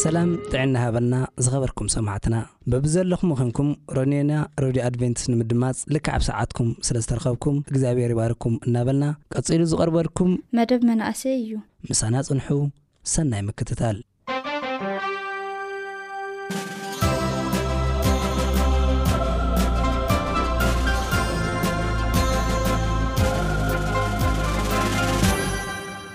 ሰላም ጥዕና ይሃበልና ዝኸበርኩም ሰማዕትና በብዘለኹም ኹንኩም ሮኔና ረድዮ ኣድቨንትስ ንምድማጽ ልክዕ ኣብ ሰዓትኩም ስለ ዝተረኸብኩም እግዚኣብሔር ይባርኩም እናበልና ቀጺሉ ዝቐርበልኩም መደብ መናእሰይ እዩ ምሳና ጽንሑ ሰናይ ምክትታል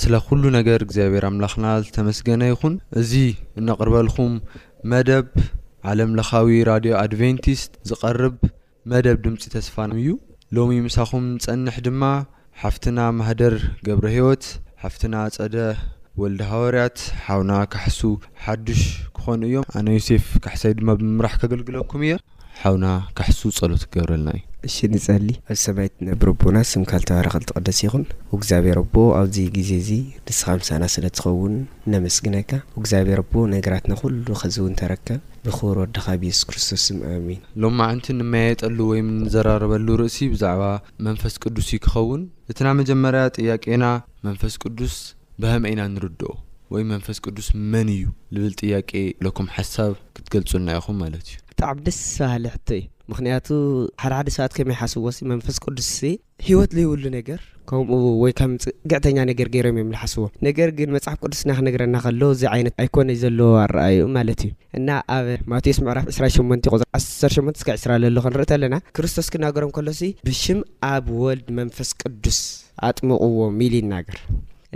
ስለ ኩሉ ነገር እግዚኣብሔር ኣምላኽና ዝተመስገነ ይኹን። እዚ እነቕርበልኩም መደብ ዓለም ለኻዊ ራድዮ ኣድቬንቲስት ዝቐርብ መደብ ድምጺ ተስፋ እዩ። ሎሚ ምሳኹም ንጸንሕ ድማ ሓፍትና ማህደር ገብረሕይወት፣ ሓፍትና ኣጸደ ወልደሃወርያት፣ ሓውና ካሕሱ ሓዱሽ ክኾኑ እዮም። ኣነ ዮሴፍ ካሕሳይ ድማ ብምምራሕ ከገልግለኩም እየ። ሓውና ካሕሱ ጸሎት ክገብረልና እዩ። እሺ ንጸሊ ኣብ ሰማይ ትነብር ኣቦና ስምካ ልተባረኸ ልተቀደሰ ይኹን ኡግዛብሔር ኣቦ ኣብዚ ግዜ እዚ ንስኻ ምሳና ስለ ትኸውን ነመስግነካ ኡግዛብሔር ኣቦ ነገራትና ኩሉ ከዝውን ተረከብ ብክቡር ወድኻ ብየሱስ ክርስቶስ ስም ኣሜን። ሎማዕንቲ ንመያየጠሉ ወይም ንዘራረበሉ ርእሲ ብዛዕባ መንፈስ ቅዱስ እዩ ክኸውን እቲ ናመጀመርያ ጥያቄና መንፈስ ቅዱስ ብሀመይ ኢና ንርድኦ ወይ መንፈስ ቅዱስ መን እዩ ልብል ጥያቄ ለኩም ሐሳብ ክትገልፁልና ኢኩም ማለት እዩ። ብጣዕሚ ደስ በሃሊ ሕቶ እዩ ምክንያቱ ሓደ ሓደ ሰባት ከም ይሓስብዎሲ መንፈስ ቅዱስሲ ህይወት ለይብሉ ነገር ከምኡ ወይ ከም ፅግዕተኛ ነገር ገይሮም እዮም ልሓስብዎ ነገር ግን መፅሓፍ ቅዱስና ክነግረና ከሎ እዚ ዓይነት ኣይኮነይ ዘለዎ ኣረኣእይኡ ማለት እዩ እና ኣብ ማቴዎስ ምዕራፍ ዕስራን ሸሞንትን ቁፅሪ ዓሰርተ ሸሞንተ እስካብ ዕስራ ለሎ ክንርኢ ተለና ክርስቶስ ክናገሮም ከሎሲ ብሽም ኣብ ወልድ መንፈስ ቅዱስ ኣጥምቕዎም ኢሉ ይናገር።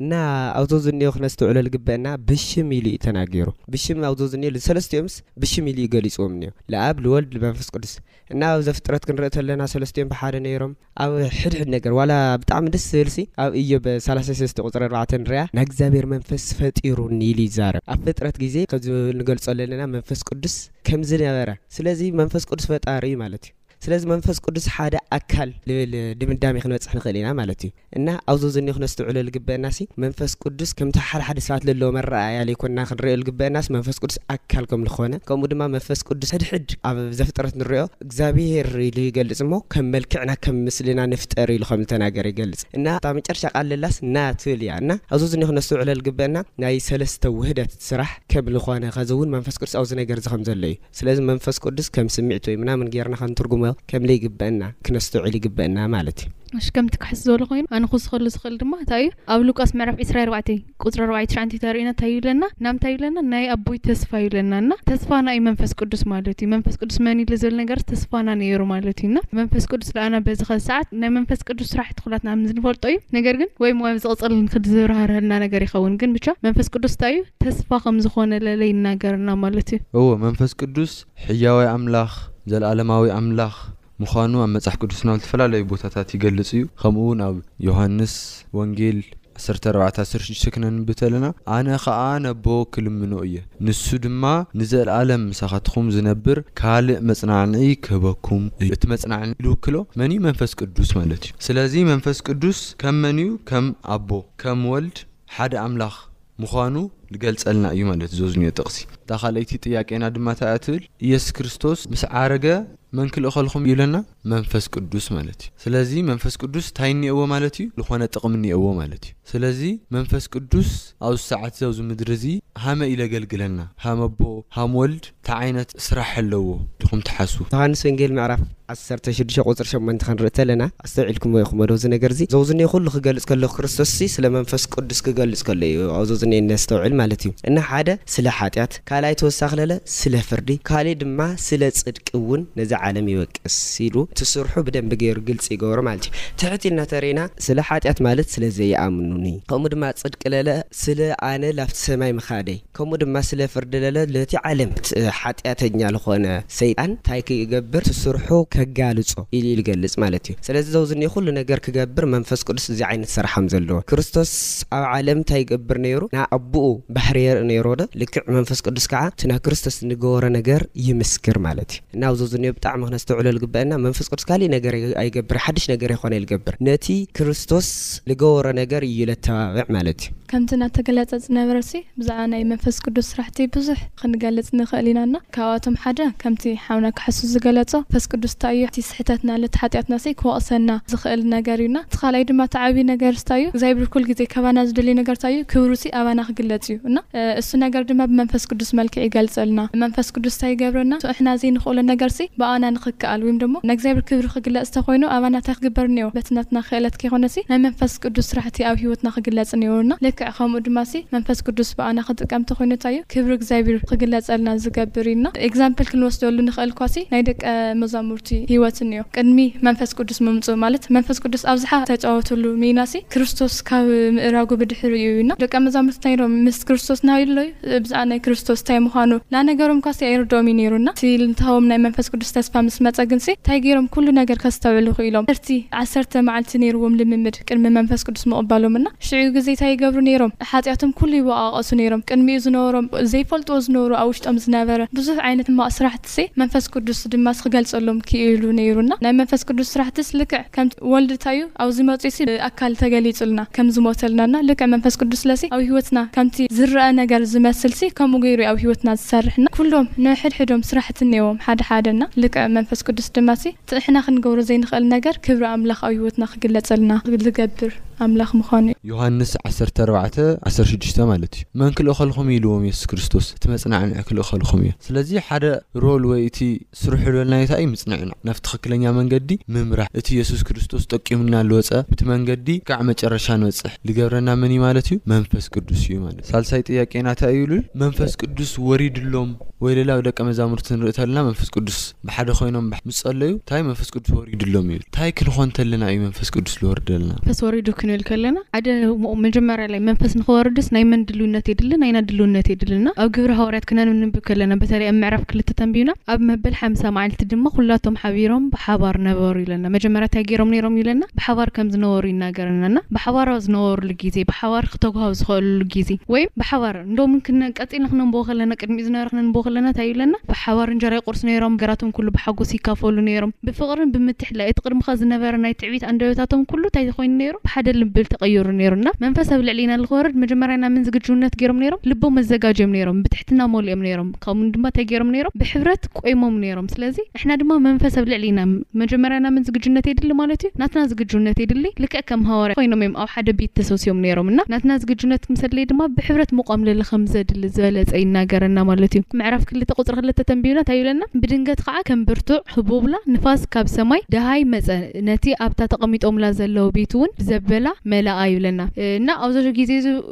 እና ኣብ ዘዝንዮ ክነስተውዕሎ ልግበእና ብሽም ኢሉ እዩ ተናጊሩ። ብሽም ኣብ ዘዝንዮ ልሰለስቲኦምስ ብሽም ኢሉ እዩ ገሊጽዎም እንዮ። ልኣብ ልወልድ ልመንፈስ ቅዱስ። እና ኣብ ዘፍጥረት ክንርኢ ተለና ሰለስቲኦም ብሓደ ነይሮም። ኣብ ሕድሕድ ነገር ዋላ ብጣዕሚ ደስ ዝብልሲ ኣብ እዮብ ሰላሳ ሰለስተ ቁጽሪ ኣርባዕተ ንርኣ ናይ እግዚኣብሔር መንፈስ ፈጢሩኒ ኢሉ ይዛረብ። ኣብ ፍጥረት ግዜ ከምዚ ንገልጾ ለለና መንፈስ ቅዱስ ከምዝነበረ ስለዚ መንፈስ ቅዱስ ፈጣሪ እዩ ማለት እዩ። ስለዚ መንፈስ ቅዱስ ሓደ ኣካል ልብል ድምዳሜ ክንበጽሕ ንኽእል ኢና ማለት እዩ። እና ኣብ ዘዘንዮ ክነስተውዕሎ ልግበእናሲ መንፈስ ቅዱስ ከምቲ ሓደ ሓደ ሰባት ለለዎም ኣረኣእያ ለይኮንና ክንርእዮ ልግበእናስ መንፈስ ቅዱስ ኣካል ከም ልኾነ ከምኡ ድማ መንፈስ ቅዱስ ሕድሕድ ኣብ ዘፍጥረት ንርእዮ እግዚኣብሄር ኢሉ ይገልጽ እሞ ከም መልክዕና ከም ምስልና ንፍጠር ኢሉ ከም ልተናገረ ይገልጽ እና እታ መጨረሻ ቃል ለላስ እና ትብል እያ እና ኣብ ዘዘንዮ ክነስተውዕሎ ልግበእና ናይ ሰለስተ ውህደት ስራሕ ከም ልኾነ ከዚ እውን መንፈስ ቅዱስ ኣብዚ ነገርዚ ከም ዘሎ እዩ ስለዚ መንፈስ ቅዱስ ከም ስምዒት ወይ ምናምን ጌርና ከንትርጉሞ ከምለይ ይግበእና ክነስተውዕል ይግበእና ማለት እዩ። እሺ ከምቲ ክሕስ ዝበሎ ኮይኑ ኣነ ክውስከሉ ዝክእል ድማ እንታይ እዩ ኣብ ሉቃስ ምዕራፍ ዕስራይ ኣርባዕተይ ቁጽሪ ኣርባዕተይ ትሽዓን እንተተርእዩና እንታይ እዩ ይብለና ናብ እንታይ እዩ ይብለና ናይ ኣቦይ ተስፋ እዩ ይብለና እና ተስፋና እዩ መንፈስ ቅዱስ ማለት እዩ መንፈስ ቅዱስ መን እዩ ዝብል ነገር ተስፋና ነይሩ ማለት እዩ እና መንፈስ ቅዱስ ደኣና በዚ ከዚ ሰዓት ናይ መንፈስ ቅዱስ ስራሕቲ ኩላትና ምስ ንፈልጦ እዩ ነገር ግን ወይ ሞያ ዝቕጽል ንክዲ ዝብራህርሀልና ነገር ይኸውን ግን ብቻ መንፈስ ቅዱስ እንታይ እዩ ተስፋ ከም ዝኾነለለ ይናገረና ማለት እዩ። እወ፣ መንፈስ ቅዱስ ሕያዋይ ኣምላኽ፣ ዘለኣለማዊ ኣምላኽ፣ ምዃኑ ኣብ መጽሓፍ ቅዱስና ኣብ እተፈላለዩ ቦታታት ይገልጽ እዩ። ከምኡውን ኣብ ዮሃንስ ወንጌል ዓሰርተ ኣርባዕተ ዓሰርተ ሽዱሽተ ክነንብብ ተለና ኣነ ኸኣ ነቦ ክልምኖ እየ፣ ንሱ ድማ ንዘለኣለም ምሳኻትኹም ዝነብር ካልእ መጽናዕንዒ ክህበኩም እዩ። እቲ መጽናዕንዒ ልውክሎ መን እዩ? መንፈስ ቅዱስ ማለት እዩ። ስለዚ መንፈስ ቅዱስ ከም መን እዩ? ከም ኣቦ፣ ከም ወልድ፣ ሓደ ኣምላኽ፣ ምዃኑ ልገልጸልና እዩ ማለት እዩ ዞዝንዮ ጥቕሲ። እታ ካልኣይቲ ጥያቄና ድማ እንታይ እያ ትብል? ኢየሱስ ክርስቶስ ምስ ዓረገ መን ክልእኸልኹም እዩ ኢሎና? መንፈስ ቅዱስ ማለት እዩ። ስለዚ መንፈስ ቅዱስ እንታይ እኒኦዎ ማለት እዩ? ልኾነ ጥቕሚ እኒኦዎ ማለት እዩ። ስለዚ መንፈስ ቅዱስ ኣብዚ ሰዓት እዚ ኣብዚ ምድሪ እዚ ሃመ ኢለገልግለና? ሃም ኣቦ፣ ሃም ወልድ፣ ታይ ዓይነት ስራሕ ኣለዎ ኢኩም ትሓስቡ? ዮሃንስ ወንጌል ምዕራፍ ዓሰርተ ሽዱሽተ ቁጽሪ ሸሞንተ ክንርኢ ተለና ኣስተውዒልኩሞ ኢኩሞዶ እዚ ነገር እዚ ኣብዙ ዝኒኤ ኩሉ ክገልጽ ከሎ ክርስቶስ ሲ ስለ መንፈስ ቅዱስ ክገልጽ ከሎ ኢዩ ኣብዙ ዝኒኤ ነስተውዕል ማለት ኢዩ እና ሓደ ስለ ሓጢኣት ካልኣይ ተወሳኪ ለለ ስለ ፍርዲ ካሊእ ድማ ስለ ጽድቂ እውን ነዚ ዓለም ይወቅስ ኢሉ እቲ ስርሑ ብደንቢ ገይሩ ግልጺ ይገብሮ ማለት ኢዩ ትሕት ኢልና ተሪእና ስለ ሓጢኣት ማለት ስለ ዘይኣምኑኒ ከምኡ ድማ ጽድቂ ለለ ስለ ኣነ ላብቲ ሰማይ ምካደይ ከምኡ ድማ ስለ ፍርዲ ለለ ለቲ ዓለም ሓጢኣተኛ ልኾነ ሰይጣን ታይ ክገብር ትስርሑ ከጋልጾ ኢሊ ልገልጽ ማለት እዩ ስለዚ ዘውዝኒ ኩሉ ነገር ክገብር መንፈስ ቅዱስ እዚ ዓይነት ሰራሕ ሃም ዘለዎ ክርስቶስ ኣብ ዓለም ታይ ይገብር ነይሩ ናይ ኣቡኡ ባሕሪ የርኢ ነይሮ ዶ ልክዕ መንፈስ ቅዱስ ከዓ እቲ ናይ ክርስቶስ ንገበሮ ነገር ይምስክር ማለት እዩ እና ኣብዞ ዝንዮ ብጣዕሚ ክነስተውዕሎ ልግበእና መንፈስ ቅዱስ ካሊእ ነገር ኣይገብር ሓድሽ ነገር ኣይኾነ ልገብር ነቲ ክርስቶስ ልገበሮ ነገር እዩ ለተባብዕ ማለት እዩ ከምቲ ናተገለጸ ዝነበረሲ ብዛዕባ ናይ መንፈስ ቅዱስ ስራሕቲ ብዙሕ ኽንገልጽ ንኽእል ኢና እና ካብኣቶም ሓደ ከምቲ ሓውና ካሕሱ ዝገለጾ መንፈስ ቅዱስ ታይ እዩ እቲ ስሕተትና ለቲ ሓጢኣትናሲ ክወቕሰና ዝኽእል ነገር እዩ እና እቲ ኻልኣይ ድማ እቲ ዓብይ ነገርስ ታይ እዩ እግዚኣብሔር ኩል ግዜ ካባና ዝደልዮ ነገር ታይ እዩ ክብሩሲ ኣባና ክግለጽ እዩ እና እሱ ነገር ድማ ብመንፈስ ቅዱስ መልክዕ ይገልጸልና መንፈስ ቅዱስ ታይ ይገብረና እቲ እሕና ዘይንኽእሎ ነገርሲ ብኣና ንኽከኣል ወይም ደሞ ናይ እግዚኣብሔር ክብሪ ክግለጽ ተኾይኑ ኣባና ታይ ክግበር እንየዎ በቲ ናትና ኽእለት ከይኾነሲ ናይ መንፈስ ቅዱስ ስራሕቲ እቲ ኣብ ሕይወትና ክግለጽ ነይሩና ልክዕ ከምኡ ድማሲ መንፈስ ቅዱስ ብኣና ክጥቀም ተኮይኑ እንታይ እዩ ክብሪ እግዚኣብሔር ክግለጸልና ዝገብር ኢልና Example ክንወስደሉ ንክእል እኳሲ ናይ ደቀ መዛሙርቲ ሕይወት እንዮ ቅድሚ መንፈስ ቅዱስ ምምጽኡ ማለት መንፈስ ቅዱስ ኣብዝሓ ዝተጫወትሉ ሚናሲ ክርስቶስ ካብ ምእራጉ ብድሕሪ እዩ እና ደቀ መዛሙርቲ እንታይ ኢሎም ምስ ክርስቶስ ናይሎዩ ብዝኣ ናይ ክርስቶስ እንታይ ምኳኑ ናነገሮም እኳሲ ኣይርድኦም እዩ ነይሩ እና እቲ ልታዎም ናይ መንፈስ ቅዱስ ተስፋ ምስ መጸ ግንሲ እንታይ ገይሮም ኩሉ ነገር ከስተውዕሉ ክኢሎም ተርቲ ዓሰርተ መዓልቲ ነይርዎም ልምምድ ቅድሚ መንፈስ ቅዱስ ምቕባሎም እና ሽዑ ግዜ ታይ ይገብሩ ነይሮም ሓጥያቶም ኩሉ ይወቓቐሱ ነይሮም ቅድሚኡ ዝነበሮም ዘይፈልጥዎ ዝነበሩ ኣብ ውሽጦም ዝነበረ ብዙሕ ዓይነት ሕማቕ ስራሕትሴ መንፈስ ቅዱስ ድማስ ኽገልጸሎም ኪኢሉ ነይሩ እና ናይ መንፈስ ቅዱስ ስራሕትስ ልክዕ ከምቲ ወልድ ታይ እዩ ኣብዚ መጺኡሲ ብኣካል ተገሊጹልና ከም ዝሞተልና እና ልክዕ መንፈስ ቅዱስለሲ ኣብ ሕይወትና ከምቲ ዝረኣ ነገር ዝመስልሲ ከምኡ ገይሩ እዩ ኣብ ሕይወትና ዝሰርሕ እና ኩሎም ነሕድሕዶም ስራሕቲ እኔዎም ሓደ ሓደ እና ልክዕ መንፈስ ቅዱስ ድማሲ ትእሕና ክንገብሮ ዘይንኸእል ነገር ክብሪ ኣምላኽ ኣብ ሕይወትና ክግለጸልና ዝገብር ኣምላኽ ምዃኑ እዩ። ዮሃንስ ዓሰርተ ኣርባዕተ ዓሰርተ ሽዱሽተ ማለት እዩ። መን ክልእኸልኹም እዩ ኢልዎም የሱስ ክርስቶስ እቲ መጽናዕንዒ ክልእኸልኹም እየ። ስለዚ ሓደ ሮል ወይ እቲ ስርሑ ልበልናዮ ታይ እዩ ምጽንዕናዕ ናብቲ ትኽክለኛ መንገዲ ምምራሕ እቲ የሱስ ክርስቶስ ጠቂሙልና ልወጸ ብቲ መንገዲ ክዓ መጨረሻ ንበጽሕ ልገብረና መን እዩ ማለት እዩ መንፈስ ቅዱስ እዩ ማለት ሳልሳይ ጥያቄና ታይ እዩ ልል መንፈስ ቅዱስ ወሪድሎም ወይ ልል ኣብ ደቀ መዛሙርቲ ንርኢ ተለና መንፈስ ቅዱስ ብሓደ ኮይኖም ምስ ጸለዩ እንታይ መንፈስ ቅዱስ ወሪድሎም እዩ እንታይ ክንኾን ተለና እዩ መንፈስ ቅዱስ ዝወርደልና? መንፈስ ወሪዱ ክንብል ከለና ሓደ መጀመርያ ላይ መንፈስ ንክወርድስ ናይ መን ድልውነት የድሊ ናይና ድልውነት የድሊ እና ኣብ ግብሪ ሃዋርያት ክነንብብ ከለና በተለይ ኣብ ምዕራፍ ክልተ ተንቢብና ኣብ መበል ሓምሳ መዓልቲ ድማ ኩላቶም ሓቢሮም ብሓባር ነበሩ ይብለና መጀመርያ እንታይ ገይሮም ነይሮም ይብለና ብሓባር ከም ዝነበሩ ይናገረና እና ብሓባር ኣብ ዝነበርሉ ግዜ ብሓባር ክተጉሃብ ዝኸእልሉ ግዜ ወይም ብሓባር ሎሚ ክን ቀጺልና ክነንብቦ ከለና ቅድሚኡ ዝነበረ ክነንብቦ ከለና ታይ ይብለና ብሓባር እንጀራ ይቆርሱ ነይሮም ገራቶም ኩሉ ብሓጎስ ይካፈሉ ነይሮም ብፍቅርን ብምትሕላይ እቲ ቅድምኻ ዝነበረ ናይ ትዕቢት ኣንደበታቶም ኩሉ ታይ ኮይኑ ነይሩ ብሓደ ልቢ ተቀይሩ ነይሩ እና መንፈስ ኣብ ልዕሊና ልክወርድ መጀመርያ ናይ መን ዝግጁውነት ገይሮም ነይሮም ልቦም ኣዘጋጅዮም ነይሮም ብትሕትና ሞሊኦም ነይሮም ካብኡ ድማ ታይ ገይሮም ነይሮም ብሕብረት ቆይሞም ነይሮም ስለዚ ንሕና ድማ መንፈስ ኣብ ልዕሊና መጀመርያ ናምን ዝግጁነት የድሊ ማለት እዩ ናትና ዝግጁነት የድሊ ልክዕ ከም ሃዋርያ ኮይኖም እዮም ኣብ ሓደ ቤት ተሰውሲዮም ነይሮም እና ናትና ዝግጁነት ምስ ኣድለየ ድማ ብሕብረት ምቋም ልል ከም ዘድሊ ዝበለጸ ይናገረና ማለት እዩ ምዕራፍ ክልተ ቁጽሪ ክልተ ተንቢብና ታይ ይብለና ብድንገት ኸኣ ከም ብርቱዕ ህቦብላ ንፋስ ካብ ሰማይ ደሃይ መጸ ነቲ ኣብታ ተቀሚጦምላ ዘለዉ ቤትውን ብዘበላ መለኣ ይብለና እና ኣብዞ ጊዜ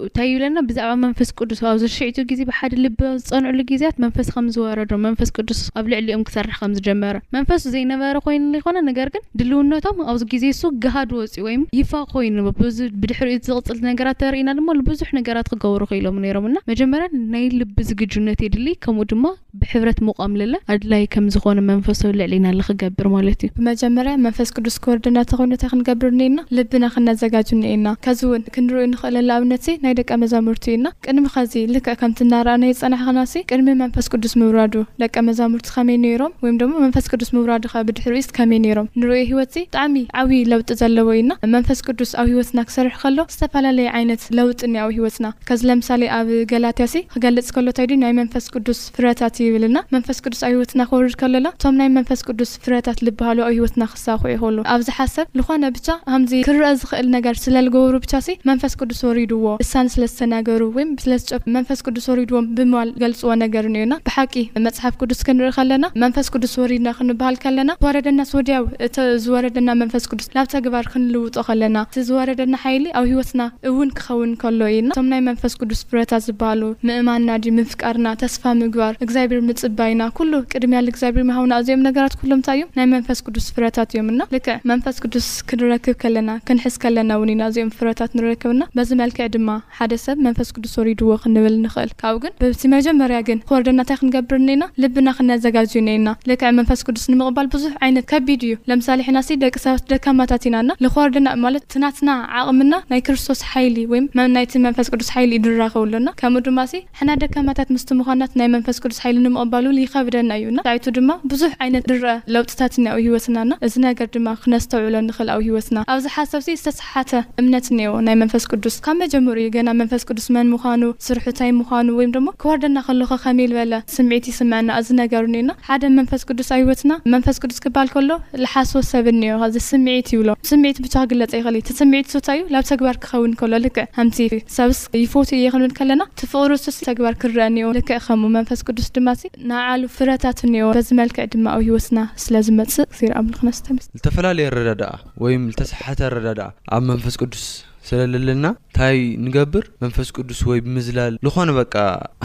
እታይ ይብለና ብዛዕባ መንፈስ ቅዱስ ኣብ ዝርሽዒቱ ግዜ ብሓደ ልቢ ኣብ ዝጸንዕሉ ግዜያት መንፈስ ከም ዝወረዶም መንፈስ ቅዱስ ኣብ ልዕሊኦም ክሰርሕ ከም ዝጀመረ መንፈሱ ዘይነበረ ኮይኑ ዘይኮነ ነገር ግን ድልውነቶም ኣብዚ ግዜ እሱ ገሃድ ወጽዩ ወይም ይፋ ኮይኑ ብዚ ብድሕሪኡ ዝቕጽል ነገራት ተርኢና ድማ ብዙሕ ነገራት ክገብሩ ክኢሎም ነይሮም እና መጀመርያ ናይ ልቢ ዝግጁነት የድሊ ከምኡ ድማ ብሕብረት ምቛም ለለ ኣድላዪ ከም ዝኾነ መንፈሱ ልዕሊና ልክገብር ማለት እዩ። ብመጀመርያ መንፈስ ቅዱስ ክወርደና ተኾይኑ እንታይ ክንገብር እኒኤና? ልብና ክነዘጋጁ እኒኤና። ከዚ እውን ክንርእዩ እንኽእለሉ ኣብነትሲ ናይ ደቀ መዛሙርቱ እዩና። ቅድሚ ከዚ ልክዕ ከምቲ እናረኣናዮ ዝጸናሕክናሲ ቅድሚ መንፈስ ቅዱስ ምውራዱ ደቀ መዛሙርቱ ከመይ ነይሮም ወይም ደሞ መንፈስ ቅዱስ ምውራዱ ከኣ ብድሕሪኡስ ከመይ ነይሮም ንርእዮ ህይወትሲ ብጣዕሚ ዓብዪ ለውጢ ዘለዎ እዩና። መንፈስ ቅዱስ ኣብ ህይወትና ክሰርሕ ከሎ ዝተፈላለየ ዓይነት ለውጢ እኒኦ ኣብ ህይወትና። ከዚ ለምሳሌ ኣብ ገላትያሲ ክገልጽ ከሎ ታይ ድዩ ናይ መንፈስ ቅዱስ ፍረታት ይብልና መንፈስ ቅዱስ ኣብ ህይወትና ክወርድ ከሎላ እቶም ናይ መንፈስ ቅዱስ ፍረታት ልብሃሉ ኣብ ህይወትና ክሳኩ ይክእሉ ኣብ ዝሓሰብ ልኮነ ብቻ ከምዚ ክርእ ዝክእል ነገር ስለ ልገበሩ ብቻ ሲ መንፈስ ቅዱስ ወሪድዎ ልሳን ስለ ዝተናገሩ ወይም ስለ ዝጨ መንፈስ ቅዱስ ወሪድዎም ብምባል ዝገልጽዎ ነገርን እዩ እና ብሓቂ መጽሓፍ ቅዱስ ክንርኢ ከለና መንፈስ ቅዱስ ወሪድና ክንብሃል ከለና ወረደናስ ወድያው እቲ ዝወረደና መንፈስ ቅዱስ ናብ ተግባር ክንልውጦ ከለና እቲ ዝወረደና ሓይሊ ኣብ ህይወትና እውን ክኸውን ከሎ እዩ እና እቶም ናይ መንፈስ ቅዱስ ፍረታት ዝብሃሉ ምእማንና ድዩ ምፍቃርና ተስፋ ምግባር እግዚኣብሔር ምጽባይና ኩሉ ቅድሚያ ልእግዚኣብሔር ምሃብና እዚኦም ነገራት ኩሎም እንታይ እዮም ናይ መንፈስ ቅዱስ ፍረታት እዮም እና ልክዕ መንፈስ ቅዱስ ክንረክብ ከለና ክንሕዝ ከለና እውን ኢና እዚኦም ፍረታት ንረክብ እና በዚ መልክዕ ድማ ሓደ ሰብ መንፈስ ቅዱስ ወሪድዎ ክንብል ንኽእል ካብኡ ግን ብብቲ መጀመርያ ግን ክወርደና እንታይ ክንገብር እኔና ልብና ክነዘጋጁ እኔና ልክዕ መንፈስ ቅዱስ ንምቕባል ብዙሕ ዓይነት ከቢድ እዩ ለምሳሌ ሕናሲ ደቂ ሰባት ደካማታት ኢና እና ልክወርደና ማለት እቲ ናትና ዓቕምና ናይ ክርስቶስ ሓይሊ ወይም ናይቲ መንፈስ ቅዱስ ሓይሊ እዩ ንራኸቡ ኣሎና። ከምኡ ድማ ሲ ሕና ደካማታት ምስቲ ምዃናት ናይ መንፈስ ቅዱስ ሓይሊ ንምቕባል እውን ይኸብደና እዩ እና ዳይቱ ድማ ብዙሕ ዓይነት ንርኣ ለውጥታት እኒኣኡ ህይወትና እና እዚ ነገር ድማ ክነስተውዕሎ ንኽእል ኣኡ ህይወትና ኣብዚ ሓሳብ እዚ ዝተሰሓተ እምነት እኒኤዎ ናይ መንፈስ ቅዱስ ካብ መጀመርኡ እዩ ገና መንፈስ ቅዱስ መን ምዃኑ ስርሑ ታይ ምዃኑ ወይም ደሞ ክወርደና ከሎኸ ከመይ ልበለ ስምዒት ይስመዐና እዚ ነገር እንዮ እና ሓደ መንፈስ ቅዱስ ኣብ ህይወትና መንፈስ ቅዱስ ክባል ከሎ ልሓስቦ ሰብ እንዮ ከዚ ስምዒት ይብሎ ብስምዒት ብቻ ክግለፀ ይክእል እዩ እቲ ስምዒት ሱታ እዩ ላብ ተግባር ክከውን ከሎ ልክዕ ከምቲ ሰብስ ይፎቱ እየ ክንብል ከለና እቲ ፍቅሩ ሱስ ተግባር ክረእ እንዮ ልክዕ ከሙ መንፈስ ቅዱስ ድማ እቲ ናዓሉ ፍረታት እንዮ በዚ መልክዕ ድማ ኣብ ህይወትና ስለ ዝመፅእ እግዜር ኣምልክና ስተ ምስ። ልተፈላለየ ኣረዳድኣ ወይም ልተሰሓተ ኣረዳድኣ ኣብ መንፈስ ቅዱስ። ስለለለና ታይ ንገብር መንፈስ ቅዱስ ወይ ብምዝላል ልኾነ በቃ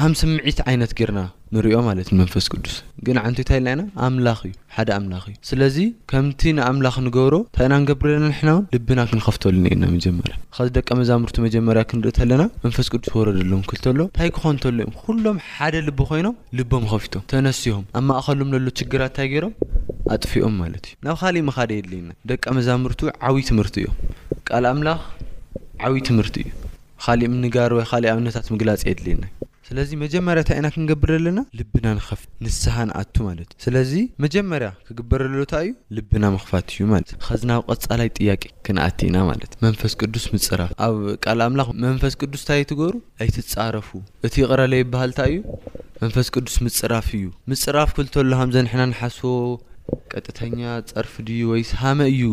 ሃም ስምዒት ዓይነት ጌርና ንሪኦ ማለት ንመንፈስ ቅዱስ ግን ዓንቱ ታይ ኢልና ኢና ኣምላኽ እዩ ሓደ ኣምላኽ እዩ ስለዚ ከምቲ ንኣምላኽ ንገብሮ ታይ ኢና ንገብር ኣለና ንሕና ውን ልብና ክንኸፍተሉ እኒኤና መጀመርያ ኸዚ ደቀ መዛሙርቲ መጀመርያ ክንርኢ ተለና መንፈስ ቅዱስ ወረደሎም ክል ተሎ ታይ ክኾን ተሎ እዮም ኹሎም ሓደ ልቢ ኾይኖም ልቦም ኸፊቶም ተነሲሆም ኣብ ማእኸሎም ለሎ ችግራት ታይ ጌሮም ኣጥፊኦም ማለት እዩ ናብ ኻሊእ ምኻድ የድልየና። ደቀ መዛሙርቱ ዓብይ ትምህርቲ እዩ። ቃል ኣምላኽ ዓብይ ትምህርቲ እዩ። ኻሊእ ምንጋር ወይ ኻሊእ ኣብነታት ምግላፅ የድልየና። ስለዚ መጀመርያ ታይ ኢና ክንገብር ዘለና ልብና ንኸፍት ንስሃ ንኣቱ ማለት እዩ። ስለዚ መጀመርያ ክግበር ለሎ ታይ እዩ ልብና ምኽፋት እዩ ማለት እዩ። ኸዚ ናብ ቐፃላይ ጥያቄ ክንኣቲ ኢና ማለት እዩ። መንፈስ ቅዱስ ምፅራፍ ኣብ ቃል ኣምላኽ መንፈስ ቅዱስ ታይ እዩ ትገሩ? ኣይትጻረፉ እቲ ይቅረ ለይብሃል ታይ እዩ መንፈስ ቅዱስ ምጽራፍ እዩ ምጽራፍ ክልተሎ ሃምዘ ንሕና ንሓስቦ ቀጥተኛ ጸርፊ ድዩ ወይስ ሃመ እዩ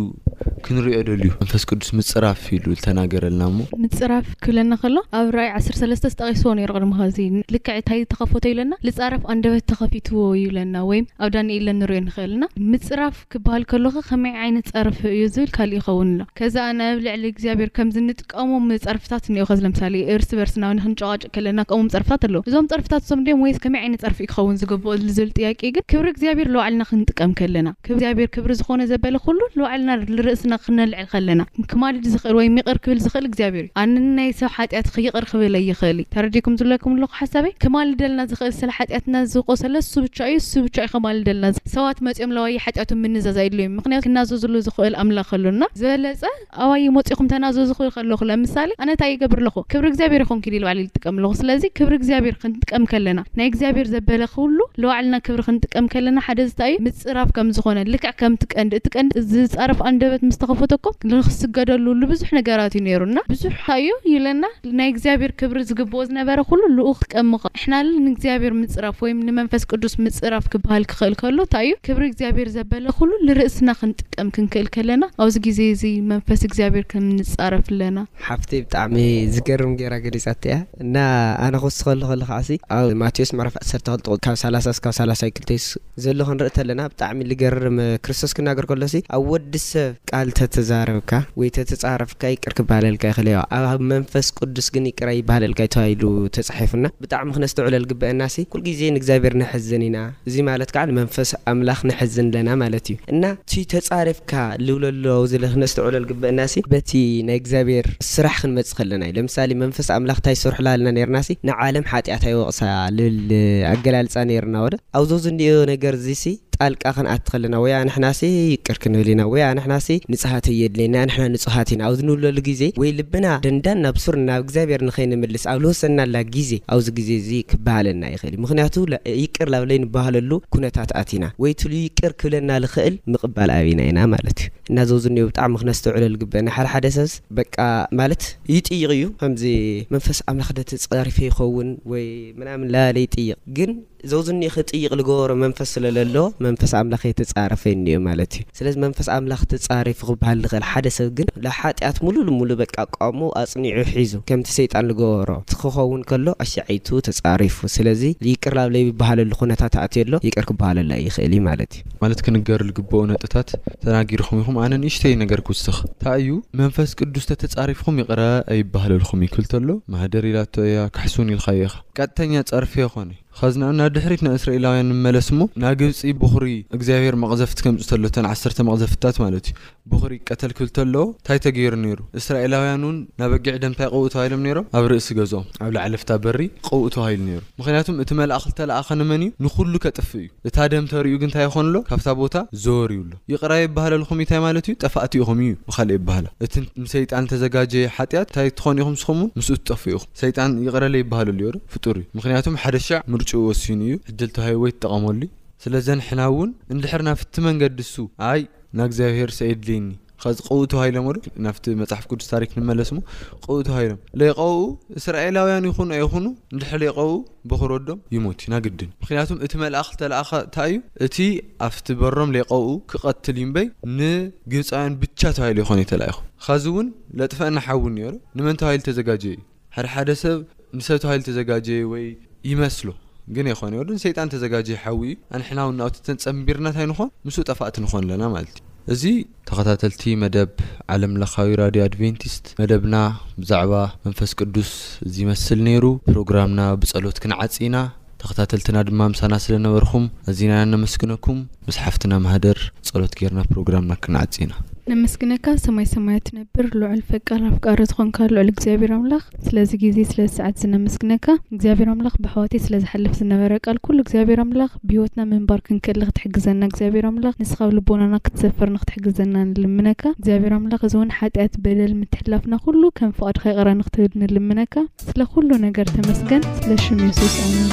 ክንሪኦ ደልዩ መንፈስ ቅዱስ ምጽራፍ ኢሉ ልተናገረልና እሞ ምጽራፍ ክብለና ከሎ ኣብ ራኢ ዓሰርተ ሰለስተ ዝጠቂስዎ ነሩ ቅድሚ ከዚ ልክዕ ታይ ተከፈቶ ኢለና ልጻረፍ ኣንደበት ተከፊትዎ እዩ ኢለና ወይም ኣብ ዳኒኤል ለንሪኦ ንክእል እና ምጽራፍ ክበሃል ከሎኸ ከመይ ዓይነት ጸርፊ እዩ ዝብል ካልእ ይኸውን ኣሎ። ከዛ ኣነ ኣብ ልዕሊ እግዚኣብሔር ከምዚ እንጥቀሞም ጸርፍታት እንኦኸ ለምሳሌ እርስ በርስና ውን ክንጨቓጨቕ ከለና ከምኦም ጸርፍታት ኣለዉ እዞም ጸርፍታት እሶም ድዮም ወይስ ከመይ ዓይነት ጸርፊ እዩ ክኸውን ዝግብኦ ዝብል ጥያቄ ግን ክብሪ እግዚኣብሔር ለባዕልና ክንጥቀም ከለና ክብሪ እግዚኣብሔር ክብሪ ዝኾነ ዘበለ ኩሉ ለባዕልና ልርእስና ክነልዕል ከለና ክማልድ ዝክእል ወይ ይቅር ክብል ዝክእል እግዚኣብሔር እዩ ኣነ ንናይ ሰብ ሓጥያት ይቅር ክብል ኣይክእል እዩ ተረዲኩም ዝብለኩም ኣለኩ ሓሳበይ ክማልደልና ዝክእል ስለ ሓጥያትና ዝቆሰለ እሱ ብቻ እዩ እሱ ብቻ እዩ ከማልደልና ሰባት መፅዮም ለዋየ ሓጥያቶም ምንዛዝ ኣይድልዮም ምክንያቱ ክናዘዝሉ ዝክእል ኣምላክ ኣሎ እና ዝበለፀ ኣዋየ ሞፅኩም ተናዘዙ ክብል ከለኩ ለምሳሌ ኣነ ታይ ይገብር ኣለኩ ክብሪ እግዚኣብሔር ይኩንኪ ኢለ ባዕለይ ልጥቀም ኣለኩ ስለዚ ክብሪ እግዚኣብሔር ክንጥቀም ከለና ናይ እግዚኣብሔር ዘበለ ኩሉ ለባዕልና ክብሪ ክንጥቀም ከለና ሓደ እዚ ታይ እዩ ጽራፍ ከም ዝኾነ፣ ልክዕ ከምቲ ቀንዲ እቲ ቀንዲ ዝጻረፍ ኣንደበት ምስ ተኸፈቶ እኮ ንኽስገደሉ ልብዙሕ ነገራት እዩ ነይሩ እና ብዙሕ ኸኣዩ ይብለና ናይ እግዚኣብሔር ክብሪ ዝግብኦ ዝነበረ ኩሉ ልኡኽ ቀም ምኸ ንሕናል ንእግዚኣብሔር ምጽራፍ ወይም ንመንፈስ ቅዱስ ምጽራፍ ክበሃል ክኸእል ከሎ እንታይ እዩ ክብሪ እግዚኣብሔር ዘበለ ኩሉ ልርእስና ክንጥቀም ክንክእል ከለና ኣብዚ ጊዜ እዚ መንፈስ እግዚኣብሔር ከም ንጻረፍ ኣለና። ሓፍተይ ብጣዕሚ ዝገርም ጌራ ገሊጻቶ እያ እና ኣነ ክውስኸሉ ከለኹ ዓሲ ኣብ ማቴዎስ ምዕራፍ ዓሰርተ ክልተ ካብ ሰላሳ እስካብ ሰላሳ ክልተ ዘሎ ክንርኢ ተለና ብጣዕሚ ልገርም ክርስቶስ ክናገር ከሎሲ ኣብ ወዲ ሰብ ቃል ተተዛረብካ ወይ ተተጻረፍካ ይቅር ክበሃለልካ ይክእል እዮ ኣብ መንፈስ ቅዱስ ግን ይቅር ኣይበሃለልካ እዩ ተባሂሉ ተጻሒፉ እና ብጣዕሚ ክነስተውዕሎ ልግበእናሲ ኩል ግዜ ንእግዚኣብሔር ነሕዝን ኢና እዚ ማለት ካዓ ንመንፈስ ኣምላክ ነሕዝን ኣለና ማለት እዩ እና እቲ ተጻሪፍካ ልብለሉ ኣውዚ ክነስተውዕሎ ልግበእናሲ በቲ ናይ እግዚኣብሔር ስራሕ ክንመጽእ ከለና እዩ ለምሳሌ መንፈስ ኣምላክ ታይ ሰርሑላ እልና ነርናሲ ንዓለም ሓጥያት ኣይወቅሳ ልብል ኣገላልጻ ነርና ወደ ኣብዞ ዝንእዮ ነገር እዚሲ ጣልቃ ክንኣቲ ከለና ወይ ኣንሕናሲ ይቅር ክንብል ኢና ወይ ኣንሕናሲ ንጽሃት ኣየድልየና ኣንሕና ንጹሃት ኢና ኣብ ንብለሉ ግዜ ወይ ልብና ደንዳን ናብ ሱር ናብ እግዚኣብሔር ንኸይንምልስ ኣብ ልወሰናላ ግዜ ኣብዚ ግዜ እዚ ክበሃለና ይኽእል እዩ ምኽንያቱ ይቅር ላብ ለይንበሃለሉ ኩነታት ኣቲና ወይ ትሉ ይቅር ክብለና ልኽእል ምቅባል ኣቢና ኢና ማለት እዩ እና ኣብዞ ዝንእዮ ብጣዕሚ ክነስተውዕሎ ልግበእ ንሓደ ሓደ ሰብስ በቃ ማለት ይጥይቅ እዩ ከምዚ መንፈስ ኣምላኽ ዶ ተጸሪፈ ይኸውን ወይ ምናምን ላበለ ይጥይቅ ግን ዘውዝኒ ክጥይቅ ልገበሮ መንፈስ ስለ ለሎ መንፈስ ኣምላኽ የተጻረፈኒ እዮ ማለት እዩ ስለዚ መንፈስ ኣምላኽ ትጻሪፉ ክብሃል ልክእል ሓደ ሰብ ግን ለሓጥያት ሙሉ ልሙሉ በቃ ኣቃውምኡ ኣጽኒዑ ሒዙ ከምቲ ሰይጣን ልገበሮ ትክከውን ከሎ ኣሻዓይቱ ተጻሪፉ ስለዚ ይቅር ላብ ለይብሃለሉ ኩነታት ኣትዮ ኣሎ ይቅር ክብሃለሉ ኣይክእል እዩ ማለት እዩ። ማለት ክንገር ልግበኦ ነጥብታት ተናጊርኩም ኢኩም ኣነ ንእሽተይ ነገር ክውስክ ታይ እዩ መንፈስ ቅዱስ ተተጻሪፍኩም ይቅረ ኣይብሃለልኩም እዩ ክብል ተሎ ማህደር ኢላቶ እያ ካሕሱን ኢልካዮ ኢካ ቀጥተኛ ጸርፊ ኣይኮነ ኸዝንዑ ናድሕሪት ናእስራኤላውያን ንመለስ እሞ ናግብጺ ብኹሪ እግዚኣብሄር መቕዘፍቲ ከምጽእ ተሎ እተን ዓሰርተ መቕዘፍትታት ማለት እዩ ብኹሪ ይቀተል ክብል ተሎ ታይ ተገይሩ ነይሩ እስራኤላውያን ውን ናበጊዕ ደም ታይ ቕብኡ ተባሂሎም ነይሮም ኣብ ርእሲ ገዝኦም ኣብ ላዕለፍታ በሪ ቕብኡ ተባሂሉ ነይሩ ምኽንያቱም እቲ መልኣኽ ልተለኣኸ ንመን እዩ ንኹሉ ከጥፍእ እዩ እታ ደም ተሪኡ ግን ታይ ይኾን ኣሎ ካብታ ቦታ ዘወር ይብሎ ይቕረ ኣይባሃለልኹም እዩ ታይ ማለት እዩ ጠፋእቲ ኢኹም እዩ ብኻልእ የባህላ እቲ ንሰይጣን ልተዘጋጀየ ሓጢኣት ታይ ትኾኑ ኢኹም ንስኹም ውን ምስኡ ትጠፍኡ ኢኹም። ሰይጣን ይቅረለይ ይበሃለሉ እዮዶ ፍጡር እዩ ምክንያቱም ሓደ ሸዕ ምርጭኡ ወሲኑ እዩ ዕድል ተዋሂብዎ እዩ ትጠቀመሉ እዩ ስለዚ ንሕና እውን እንድሕር ናፍቲ መንገዲ እሱ ኣይ ናእግዚኣብሔር ሰየድልየኒ ኸዚ ቅውኡ ተዋሂሎሞዶ ናፍቲ መፅሓፍ ቅዱስ ታሪክ ንመለስሞ ቅውኡ ተዋሂሎም ለይቀውኡ እስራኤላውያን ይኩኑ ኣይኩኑ እንድሕር ለይቀውኡ ብኹር ወዶም ይሞት እዩ ናግድን ምኽንያቱም እቲ መልኣኽ ዝተለኣኸ እንታይ እዩ እቲ ኣብቲ በሮም ሌቀኡ ክቐትል እዩ እምበይ ንግብፃውያን ብቻ ተባሂሉ ኣይኮነ እዩ ተላኢኹ ኸዚ እውን ለጥፈእና ሓዊ እኒኦዶ ንመን ተባሂሉ ተዘጋጀየ እዩ ሓደ ሓደ ሰብ ንሰብ ተባሂሉ ተዘጋጀየ ወይ ይመስሎ ግን ኣይኮነ እዩ ወዶ ንሰይጣን ተዘጋጀየ ሓዊ እዩ ኣንሕና እውን ናብቲ ተፀምቢርና እንታይ ንኾን ምስኡ ጠፋእቲ ንኾን ኣለና ማለት እዩ እዚ ተኸታተልቲ መደብ ዓለም ለኻዊ ራድዮ ኣድቬንቲስት መደብና ብዛዕባ መንፈስ ቅዱስ እዚ ይመስል ነይሩ። ፕሮግራምና ብጸሎት ክንዓጺ ኢና። ተኸታተልትና ድማ ምሳና ስለ ነበርኩም ኣዚና ኢና ነመስግነኩም። ምስ ሓፍትና ማህደር ጸሎት ጌርና ፕሮግራምና ክንዓጺ ኢና። ነመስግነካ ሰማይ ሰማያት ትነብር ልዑል ፈቃር ኣፍቃሪ ዝኾንካ ልዑል እግዚኣብሔር ኣምላኽ። ስለዚ ግዜ ስለዚ ሰዓት እዚ ነመስግነካ እግዚኣብሔር ኣምላክ በሕዋተይ ስለ ዝሓልፍ ዝነበረ ቃል ኩሉ እግዚኣብሔር ኣምላክ ብሂወትና ምንባር ክንክእል ንክትሕግዘና እግዚኣብሔር ኣምላክ ንስካ ኣብ ልቦናና ክትሰፍር ንክትሕግዘና ንልምነካ እግዚኣብሔር ኣምላክ እዚ ውን ሓጥያት በደል ምትሕላፍና ኩሉ ከም ፍቃድካ ይቅረ ንክትብል ንልምነካ ስለ ኩሉ ነገር ተመስገን ስለ ሽም የሱስ ኣሜን።